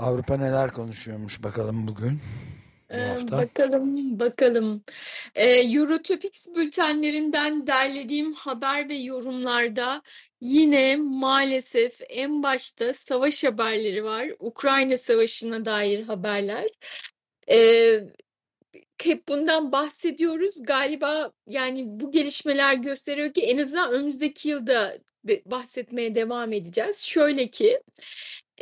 Avrupa neler konuşuyormuş bakalım bugün, bu Ee, hafta. bakalım, bakalım. Ee, Eurotopics bültenlerinden derlediğim haber ve yorumlarda yine maalesef en başta savaş haberleri var. Ukrayna Savaşı'na dair haberler. Ee, hep bundan bahsediyoruz. Galiba yani bu gelişmeler gösteriyor ki en azından önümüzdeki yılda de bahsetmeye devam edeceğiz. Şöyle ki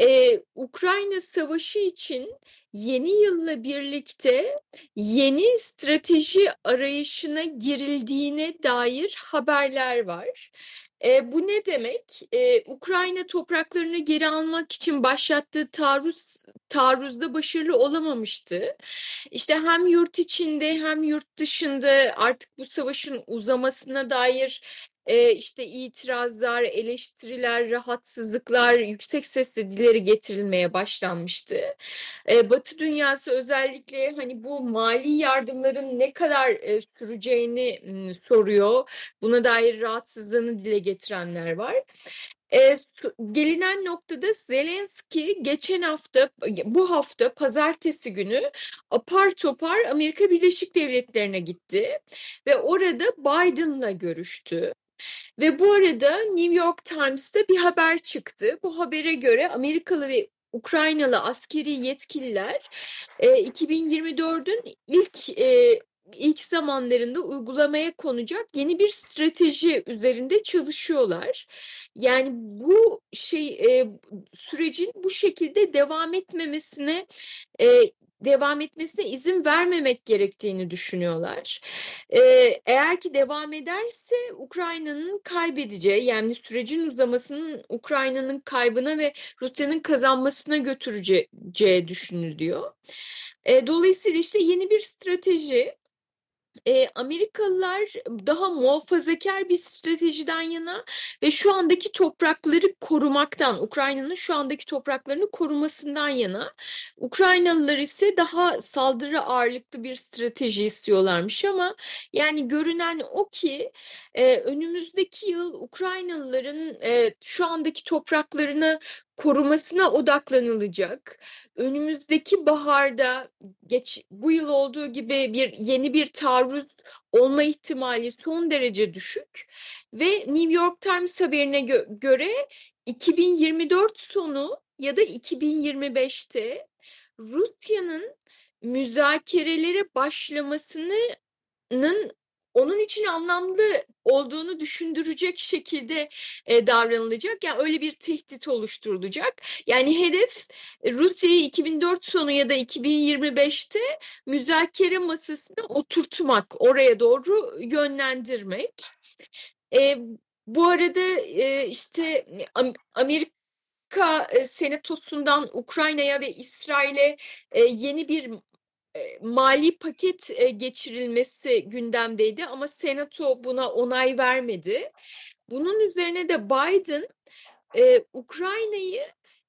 e, Ukrayna Savaşı için yeni yılla birlikte yeni strateji arayışına girildiğine dair haberler var. E, bu ne demek? E, Ukrayna topraklarını geri almak için başlattığı taarruz taarruzda başarılı olamamıştı. İşte hem yurt içinde hem yurt dışında artık bu savaşın uzamasına dair e, işte itirazlar, eleştiriler, rahatsızlıklar yüksek sesle dileri getirilmeye başlanmıştı. Batı dünyası özellikle hani bu mali yardımların ne kadar süreceğini soruyor. Buna dair rahatsızlığını dile getirenler var. E, gelinen noktada Zelenski geçen hafta bu hafta pazartesi günü apar topar Amerika Birleşik Devletleri'ne gitti ve orada Biden'la görüştü. Ve bu arada New York Times'ta bir haber çıktı. Bu habere göre Amerikalı ve Ukraynalı askeri yetkililer e, 2024'ün ilk e, ilk zamanlarında uygulamaya konacak yeni bir strateji üzerinde çalışıyorlar. Yani bu şey e, sürecin bu şekilde devam etmemesine e, devam etmesine izin vermemek gerektiğini düşünüyorlar. Ee, eğer ki devam ederse Ukrayna'nın kaybedeceği yani sürecin uzamasının Ukrayna'nın kaybına ve Rusya'nın kazanmasına götüreceği düşünülüyor. Ee, dolayısıyla işte yeni bir strateji e, Amerikalılar daha muhafazakar bir stratejiden yana ve şu andaki toprakları korumaktan, Ukrayna'nın şu andaki topraklarını korumasından yana, Ukraynalılar ise daha saldırı ağırlıklı bir strateji istiyorlarmış ama yani görünen o ki e, önümüzdeki yıl Ukraynalıların e, şu andaki topraklarını korumasına odaklanılacak. Önümüzdeki baharda geç bu yıl olduğu gibi bir yeni bir taarruz olma ihtimali son derece düşük ve New York Times haberine gö- göre 2024 sonu ya da 2025'te Rusya'nın müzakerelere başlamasının onun için anlamlı olduğunu düşündürecek şekilde e, davranılacak. Yani öyle bir tehdit oluşturulacak. Yani hedef e, Rusya'yı 2004 sonu ya da 2025'te müzakere masasına oturtmak, oraya doğru yönlendirmek. E, bu arada e, işte Am- Amerika e, Senatosu'ndan Ukrayna'ya ve İsrail'e e, yeni bir mali paket geçirilmesi gündemdeydi ama Senato buna onay vermedi. Bunun üzerine de Biden e, Ukrayna'yı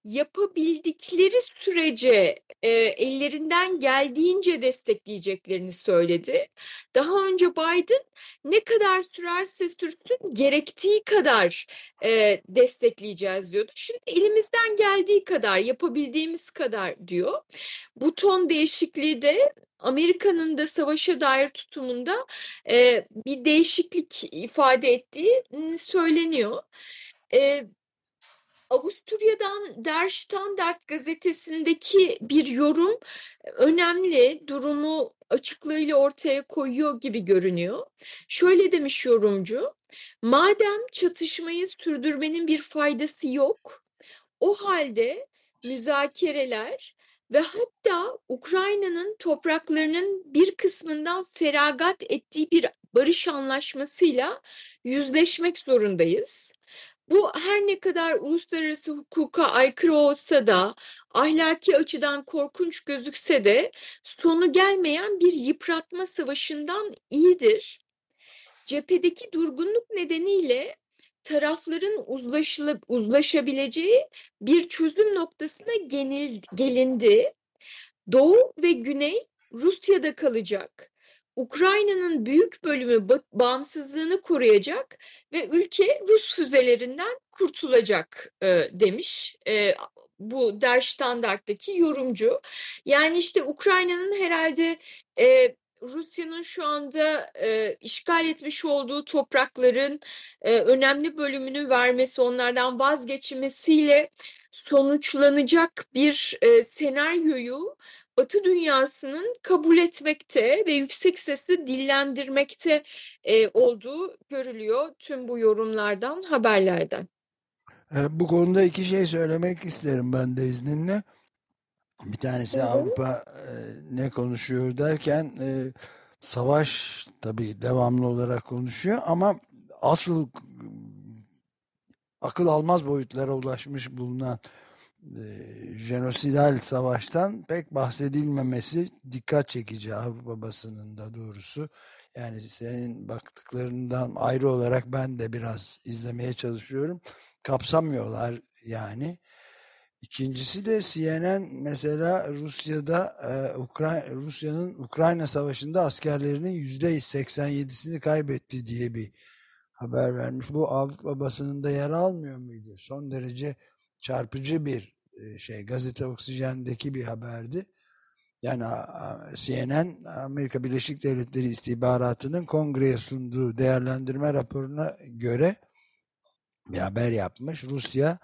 yapabildikleri sürece e, ellerinden geldiğince destekleyeceklerini söyledi. Daha önce Biden ne kadar sürerse sürsün gerektiği kadar e, destekleyeceğiz diyordu. Şimdi elimizden geldiği kadar yapabildiğimiz kadar diyor. Bu ton değişikliği de Amerika'nın da savaşa dair tutumunda e, bir değişiklik ifade ettiği m, söyleniyor. E, Avusturya'dan Der Standard gazetesindeki bir yorum önemli, durumu açıklığıyla ortaya koyuyor gibi görünüyor. Şöyle demiş yorumcu, madem çatışmayı sürdürmenin bir faydası yok, o halde müzakereler ve hatta Ukrayna'nın topraklarının bir kısmından feragat ettiği bir barış anlaşmasıyla yüzleşmek zorundayız. Bu her ne kadar uluslararası hukuka aykırı olsa da ahlaki açıdan korkunç gözükse de sonu gelmeyen bir yıpratma savaşından iyidir. Cephedeki durgunluk nedeniyle tarafların uzlaşılıp uzlaşabileceği bir çözüm noktasına gelindi. Doğu ve Güney Rusya'da kalacak. Ukrayna'nın büyük bölümü bağımsızlığını koruyacak ve ülke Rus füzelerinden kurtulacak e, demiş e, bu Der Standart'taki yorumcu. Yani işte Ukrayna'nın herhalde e, Rusya'nın şu anda e, işgal etmiş olduğu toprakların e, önemli bölümünü vermesi, onlardan vazgeçmesiyle sonuçlanacak bir e, senaryoyu Batı dünyasının kabul etmekte ve yüksek sesle dillendirmekte e, olduğu görülüyor tüm bu yorumlardan, haberlerden. E, bu konuda iki şey söylemek isterim ben de izninle. Bir tanesi Hı -hı. Avrupa e, ne konuşuyor derken e, savaş tabii devamlı olarak konuşuyor ama asıl akıl almaz boyutlara ulaşmış bulunan jenosidal savaştan pek bahsedilmemesi dikkat çekici Avrupa basınında doğrusu. Yani senin baktıklarından ayrı olarak ben de biraz izlemeye çalışıyorum. Kapsamıyorlar yani. İkincisi de CNN mesela Rusya'da e, Ukra Rusya'nın Ukrayna Savaşı'nda askerlerinin yüzde 87'sini kaybetti diye bir haber vermiş. Bu Avrupa basınında yer almıyor muydu? Son derece çarpıcı bir e, şey. Gazete Oksijen'deki bir haberdi. Yani CNN Amerika Birleşik Devletleri istihbaratının kongreye sunduğu değerlendirme raporuna göre bir haber yapmış. Rusya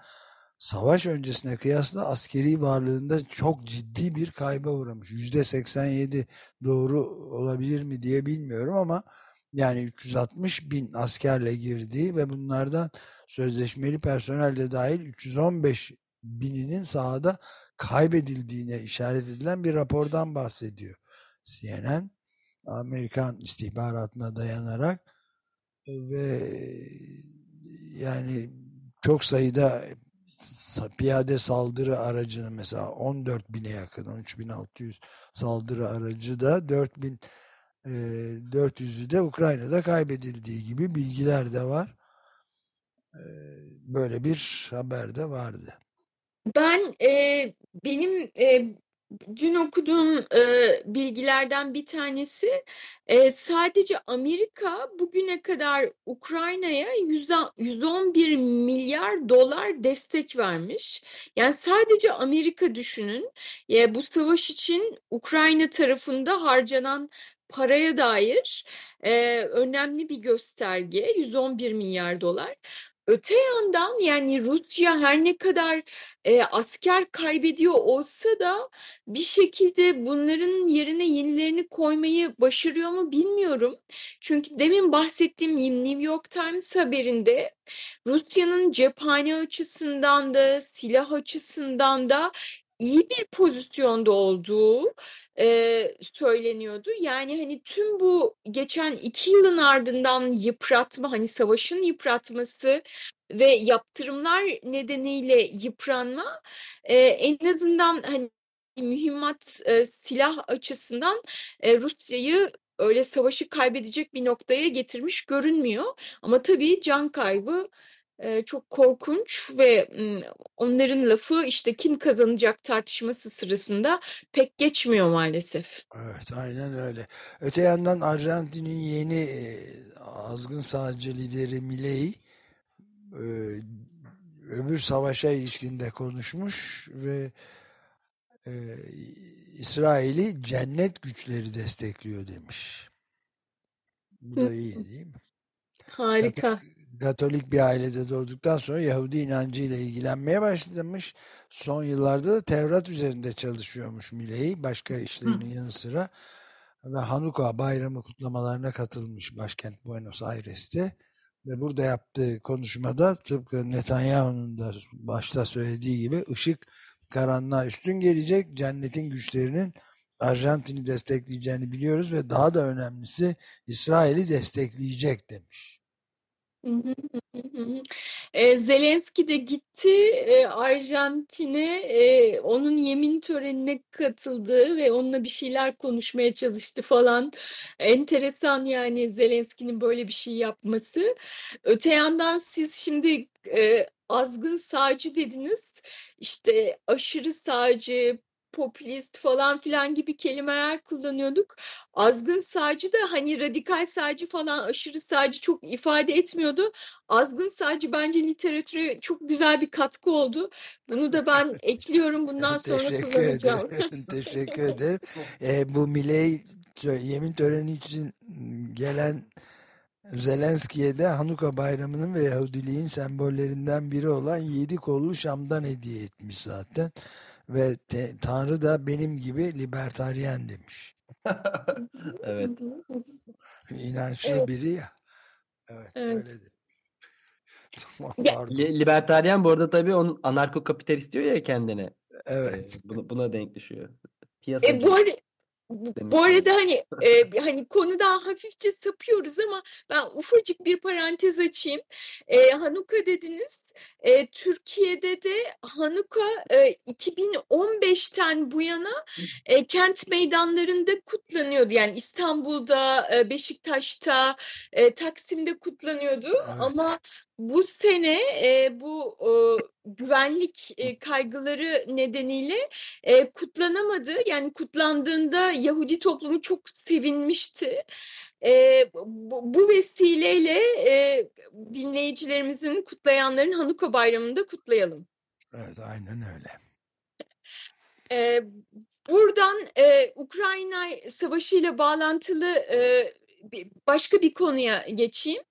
savaş öncesine kıyasla askeri varlığında çok ciddi bir kayba uğramış. Yüzde 87 doğru olabilir mi diye bilmiyorum ama yani 360 bin askerle girdiği ve bunlardan sözleşmeli personel de dahil 315 bininin sahada kaybedildiğine işaret edilen bir rapordan bahsediyor. CNN Amerikan istihbaratına dayanarak ve yani çok sayıda piyade saldırı aracını mesela 14 bine yakın 13.600 saldırı aracı da 4000 e, 400'ü de Ukrayna'da kaybedildiği gibi bilgiler de var. E, böyle bir haber de vardı. Ben e, benim e, dün okuduğum e, bilgilerden bir tanesi e, sadece Amerika bugüne kadar Ukrayna'ya 111 milyar dolar destek vermiş. Yani sadece Amerika düşünün e, bu savaş için Ukrayna tarafında harcanan paraya dair e, önemli bir gösterge 111 milyar dolar. Öte yandan yani Rusya her ne kadar e, asker kaybediyor olsa da bir şekilde bunların yerine yenilerini koymayı başarıyor mu bilmiyorum. Çünkü demin bahsettiğim New York Times haberinde Rusya'nın cephane açısından da silah açısından da iyi bir pozisyonda olduğu e, söyleniyordu. Yani hani tüm bu geçen iki yılın ardından yıpratma hani savaşın yıpratması ve yaptırımlar nedeniyle yıpranma e, en azından hani mühimmat e, silah açısından e, Rusya'yı öyle savaşı kaybedecek bir noktaya getirmiş görünmüyor. Ama tabii can kaybı çok korkunç ve onların lafı işte kim kazanacak tartışması sırasında pek geçmiyor maalesef. Evet aynen öyle. Öte yandan Arjantin'in yeni azgın sağcı lideri Milei öbür savaşa ilişkinde konuşmuş ve İsrail'i cennet güçleri destekliyor demiş. Bu da iyi değil mi? Harika. Tabii, Katolik bir ailede doğduktan sonra Yahudi inancıyla ilgilenmeye başlamış. Son yıllarda da Tevrat üzerinde çalışıyormuş Miley. Başka işlerinin yanı sıra. Ve Hanuka bayramı kutlamalarına katılmış başkent Buenos Aires'te. Ve burada yaptığı konuşmada tıpkı Netanyahu'nun da başta söylediği gibi ışık karanlığa üstün gelecek. Cennetin güçlerinin Arjantin'i destekleyeceğini biliyoruz ve daha da önemlisi İsrail'i destekleyecek demiş. E, Zelenski de gitti e, Arjantin'e e, onun yemin törenine katıldı ve onunla bir şeyler konuşmaya çalıştı falan. Enteresan yani Zelenski'nin böyle bir şey yapması. Öte yandan siz şimdi e, azgın sağcı dediniz. İşte aşırı sağcı, popülist falan filan gibi kelimeler kullanıyorduk. Azgın sağcı da hani radikal sağcı falan aşırı sağcı çok ifade etmiyordu. Azgın sağcı bence literatüre çok güzel bir katkı oldu. Bunu da ben ekliyorum bundan sonra Teşekkür kullanacağım. ederim. Teşekkür ederim. E, bu Miley yemin töreni için gelen Zelenski'ye de Hanuka bayramının ve Yahudiliğin sembollerinden biri olan yedi kollu Şam'dan hediye etmiş zaten. Ve te, Tanrı da benim gibi libertaryen demiş. evet. İnançlı Evet. biri ya. Evet, Evet. öyledir. Tamam. Li- Libertaryen bu arada tabii onun anarko kapitalist diyor ya kendine. Evet. Ee, Buna, buna denk düşüyor. E, Piyasacı bu, ara- bu demek bu arada hani e, hani konudan hafifçe sapıyoruz ama ben ufacık bir parantez açayım. E, Hanuka dediniz. E, Türkiye'de de Hanuka e, 2015'ten bu yana e, kent meydanlarında kutlanıyordu. Yani İstanbul'da, e, Beşiktaş'ta, e, Taksim'de kutlanıyordu. Evet. Ama bu sene e, bu e, güvenlik e, kaygıları nedeniyle e, kutlanamadı. Yani kutlandığında Yahudi toplumu çok sevinmişti. E, bu, bu vesileyle e, dinleyicilerimizin kutlayanların Hanuka Bayramı'nı da kutlayalım. Evet, aynen öyle. E, buradan e, Ukrayna Savaşı ile bağlantılı e, başka bir konuya geçeyim.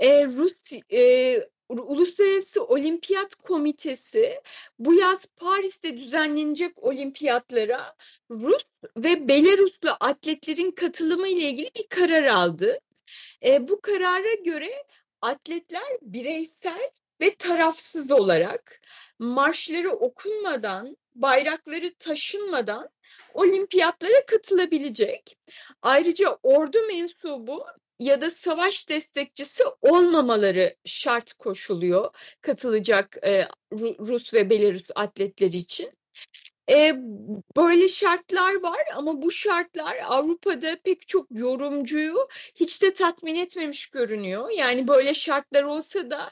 E, Rus e, Uluslararası Olimpiyat Komitesi bu yaz Paris'te düzenlenecek olimpiyatlara Rus ve Belaruslu atletlerin katılımı ile ilgili bir karar aldı. E, bu karara göre atletler bireysel ve tarafsız olarak marşları okunmadan, bayrakları taşınmadan olimpiyatlara katılabilecek. Ayrıca ordu mensubu ya da savaş destekçisi olmamaları şart koşuluyor katılacak e, Ru- Rus ve Belarus atletleri için. E, böyle şartlar var ama bu şartlar Avrupa'da pek çok yorumcuyu hiç de tatmin etmemiş görünüyor. Yani böyle şartlar olsa da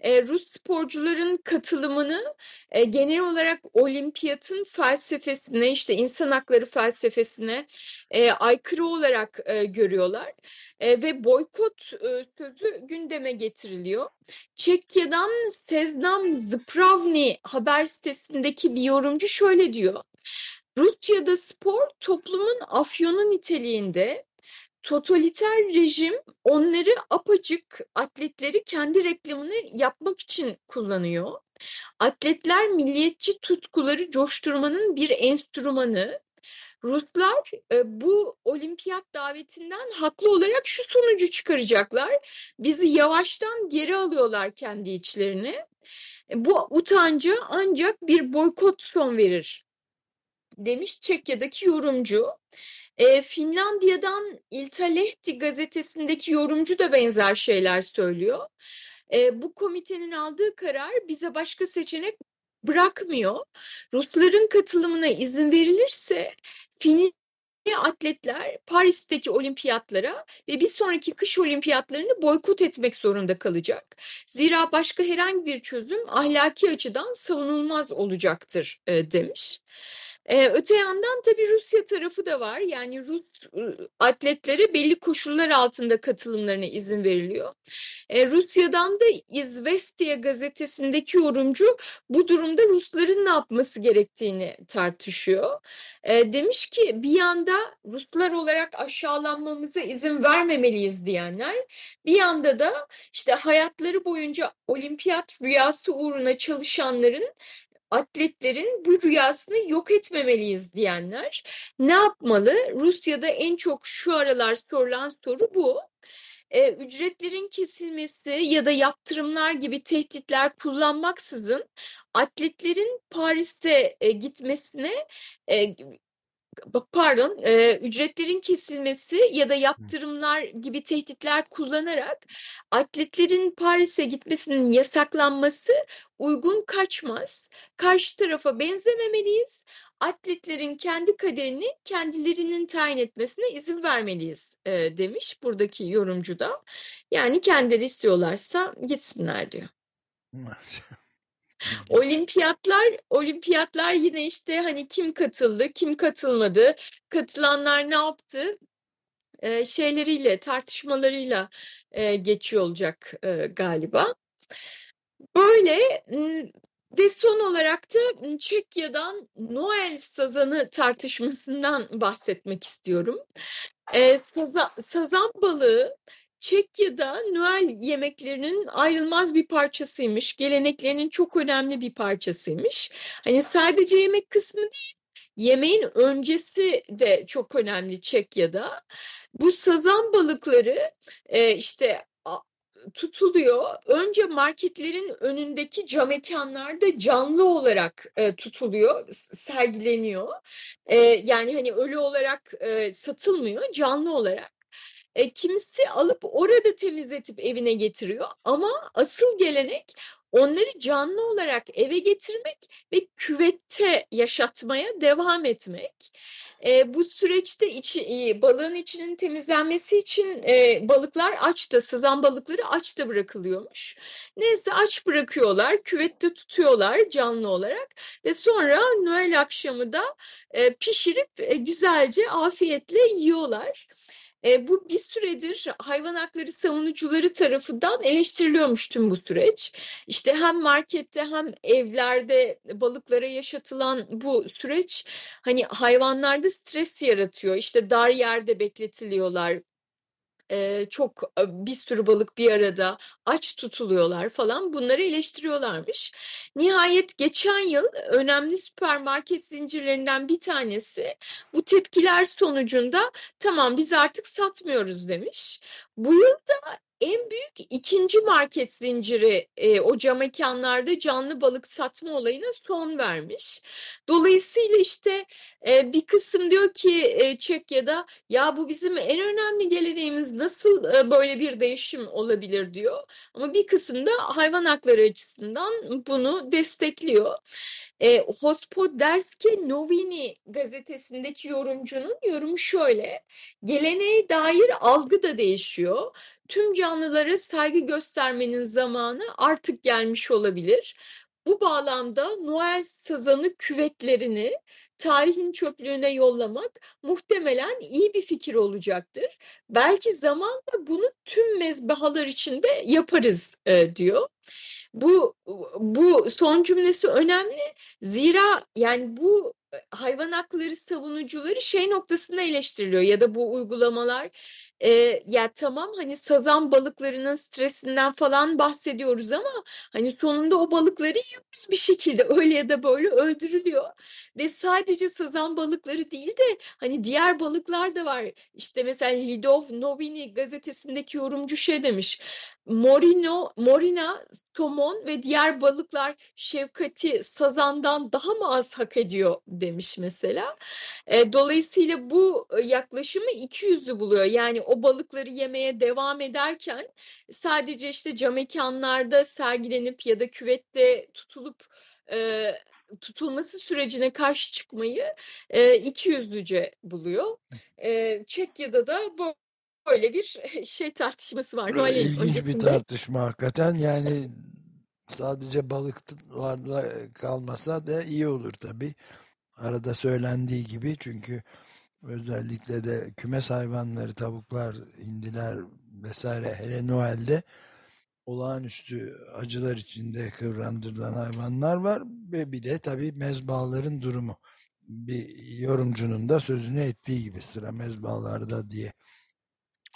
e, Rus sporcuların katılımını e, genel olarak olimpiyatın felsefesine işte insan hakları felsefesine e, aykırı olarak e, görüyorlar E, ve boykot e, sözü gündeme getiriliyor. Çekya'dan Seznam Zpravni haber sitesindeki bir yorumcu şöyle diyor. Rusya'da spor toplumun afyonu niteliğinde totaliter rejim onları apacık atletleri kendi reklamını yapmak için kullanıyor. Atletler milliyetçi tutkuları coşturmanın bir enstrümanı. Ruslar e, bu olimpiyat davetinden haklı olarak şu sonucu çıkaracaklar. Bizi yavaştan geri alıyorlar kendi içlerine. E, Bu utanca ancak bir boykot son verir demiş Çekya'daki yorumcu. E, Finlandiya'dan Iltalehti gazetesindeki yorumcu da benzer şeyler söylüyor. E, bu komitenin aldığı karar bize başka seçenek bırakmıyor. Rusların katılımına izin verilirse Finli atletler Paris'teki olimpiyatlara ve bir sonraki kış olimpiyatlarını boykot etmek zorunda kalacak. Zira başka herhangi bir çözüm ahlaki açıdan savunulmaz olacaktır e, demiş. Ee, öte yandan tabii Rusya tarafı da var. Yani Rus atletlere belli koşullar altında katılımlarına izin veriliyor. Ee, Rusya'dan da İzvestiya gazetesindeki yorumcu bu durumda Rusların ne yapması gerektiğini tartışıyor. Ee, demiş ki bir yanda Ruslar olarak aşağılanmamıza izin vermemeliyiz diyenler, bir yanda da işte hayatları boyunca olimpiyat rüyası uğruna çalışanların atletlerin bu rüyasını yok etmemeliyiz diyenler ne yapmalı? Rusya'da en çok şu aralar sorulan soru bu. Ee, ücretlerin kesilmesi ya da yaptırımlar gibi tehditler kullanmaksızın atletlerin Paris'e e, gitmesine e, pardon e, ücretlerin kesilmesi ya da yaptırımlar gibi tehditler kullanarak atletlerin Paris'e gitmesinin yasaklanması uygun kaçmaz. Karşı tarafa benzememeliyiz. Atletlerin kendi kaderini kendilerinin tayin etmesine izin vermeliyiz e, demiş buradaki yorumcu da. Yani kendileri istiyorlarsa gitsinler diyor. Olimpiyatlar, olimpiyatlar yine işte hani kim katıldı, kim katılmadı, katılanlar ne yaptı e, şeyleriyle, tartışmalarıyla e, geçiyor olacak e, galiba. Böyle ve son olarak da Çekya'dan Noel sazanı tartışmasından bahsetmek istiyorum. E, saza, sazan balığı Çekya'da Noel yemeklerinin ayrılmaz bir parçasıymış. Geleneklerinin çok önemli bir parçasıymış. Hani sadece yemek kısmı değil, yemeğin öncesi de çok önemli Çekya'da. Bu sazan balıkları e, işte tutuluyor. Önce marketlerin önündeki cam mekanlarda canlı olarak e, tutuluyor, sergileniyor. E, yani hani ölü olarak e, satılmıyor, canlı olarak e, kimisi alıp orada temizletip evine getiriyor ama asıl gelenek onları canlı olarak eve getirmek ve küvette yaşatmaya devam etmek. E, bu süreçte içi, e, balığın içinin temizlenmesi için e, balıklar açta, sızan balıkları açta bırakılıyormuş. Neyse aç bırakıyorlar, küvette tutuyorlar canlı olarak ve sonra Noel akşamı da e, pişirip e, güzelce afiyetle yiyorlar. E, bu bir süredir hayvan hakları savunucuları tarafından eleştiriliyormuş tüm bu süreç. İşte hem markette hem evlerde balıklara yaşatılan bu süreç hani hayvanlarda stres yaratıyor. İşte dar yerde bekletiliyorlar e, çok bir sürü balık bir arada aç tutuluyorlar falan bunları eleştiriyorlarmış. Nihayet geçen yıl önemli süpermarket zincirlerinden bir tanesi bu tepkiler sonucunda tamam biz artık satmıyoruz demiş. Bu yıl da en büyük ikinci market zinciri e, o cam mekanlarda canlı balık satma olayına son vermiş. Dolayısıyla işte e, bir kısım diyor ki e, Çekya'da ya bu bizim en önemli geleneğimiz nasıl e, böyle bir değişim olabilir diyor. Ama bir kısım da hayvan hakları açısından bunu destekliyor. E, Hospoderski Novini gazetesindeki yorumcunun yorumu şöyle. Geleneğe dair algı da değişiyor tüm canlılara saygı göstermenin zamanı artık gelmiş olabilir. Bu bağlamda Noel sazanı küvetlerini tarihin çöplüğüne yollamak muhtemelen iyi bir fikir olacaktır. Belki zamanla bunu tüm mezbahalar içinde yaparız e, diyor. Bu bu son cümlesi önemli. Zira yani bu hayvan hakları savunucuları şey noktasında eleştiriliyor ya da bu uygulamalar e, ya tamam hani sazan balıklarının stresinden falan bahsediyoruz ama hani sonunda o balıkları yiyoruz bir şekilde öyle ya da böyle öldürülüyor ve sadece sazan balıkları değil de hani diğer balıklar da var işte mesela Lidov Novini gazetesindeki yorumcu şey demiş Morino, Morina, somon ve diğer balıklar şefkati sazandan daha mı az hak ediyor demiş mesela. E, dolayısıyla bu yaklaşımı iki yüzlü buluyor. Yani o balıkları yemeye devam ederken sadece işte cam mekanlarda sergilenip ya da küvette tutulup e, tutulması sürecine karşı çıkmayı e, iki yüzlüce buluyor. E, Çekya'da da bu böyle bir şey tartışması var. Noel İlginç bir tartışma hakikaten yani sadece balıklarla kalmasa da iyi olur tabii. arada söylendiği gibi çünkü özellikle de kümes hayvanları, tavuklar, hindiler vesaire hele Noel'de olağanüstü acılar içinde kıvrandırılan hayvanlar var ve bir de tabii mezbahaların durumu. Bir yorumcunun da sözünü ettiği gibi sıra mezbahalarda diye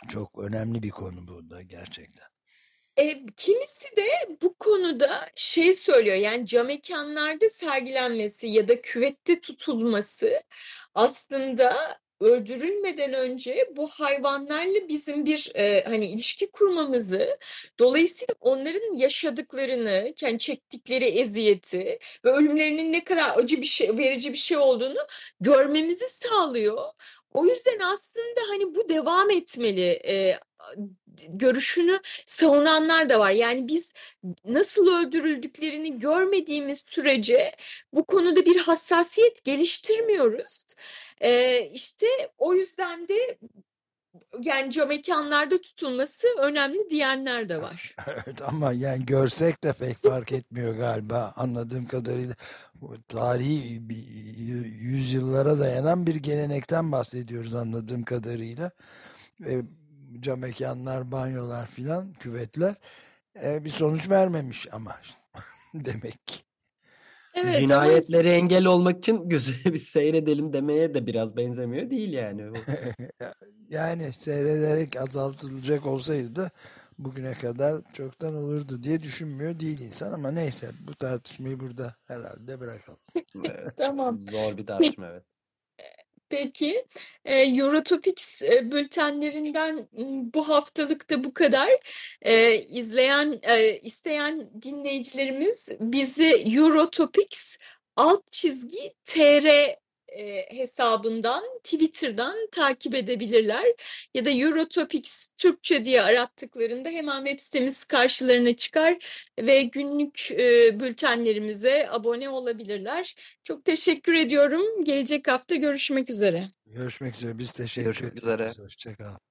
çok önemli bir konu bu da gerçekten. E, kimisi de bu konuda şey söylüyor yani cam mekanlarda sergilenmesi ya da küvette tutulması aslında öldürülmeden önce bu hayvanlarla bizim bir e, hani ilişki kurmamızı dolayısıyla onların yaşadıklarını yani çektikleri eziyeti ve ölümlerinin ne kadar acı bir şey verici bir şey olduğunu görmemizi sağlıyor. O yüzden aslında hani bu devam etmeli e, görüşünü savunanlar da var. Yani biz nasıl öldürüldüklerini görmediğimiz sürece bu konuda bir hassasiyet geliştirmiyoruz. E, işte o yüzden de yani cam mekanlarda tutulması önemli diyenler de var. Evet ama yani görsek de pek fark etmiyor galiba anladığım kadarıyla. Tarihi bir yüzyıllara dayanan bir gelenekten bahsediyoruz anladığım kadarıyla. Cam mekanlar, banyolar filan, küvetler e, bir sonuç vermemiş ama demek ki. Evet, ama Cinayetleri engel olmak için gözü bir seyredelim demeye de biraz benzemiyor değil yani. Yani seyrederek azaltılacak olsaydı da bugüne kadar çoktan olurdu diye düşünmüyor değil insan ama neyse bu tartışmayı burada herhalde bırakalım. Evet, Tamam. Zor bir tartışma evet. Peki, e, Eurotopics e, bültenlerinden bu haftalık da bu kadar. E, izleyen, e, isteyen dinleyicilerimiz bizi Eurotopics alt çizgi tr e, hesabından, Twitter'dan takip edebilirler. Ya da Eurotopics Türkçe diye arattıklarında hemen web sitemiz karşılarına çıkar ve günlük e, bültenlerimize abone olabilirler. Çok teşekkür ediyorum. Gelecek hafta görüşmek üzere. Görüşmek üzere biz teşekkür Görüşmek üzere. ederiz. Hoşçakalın.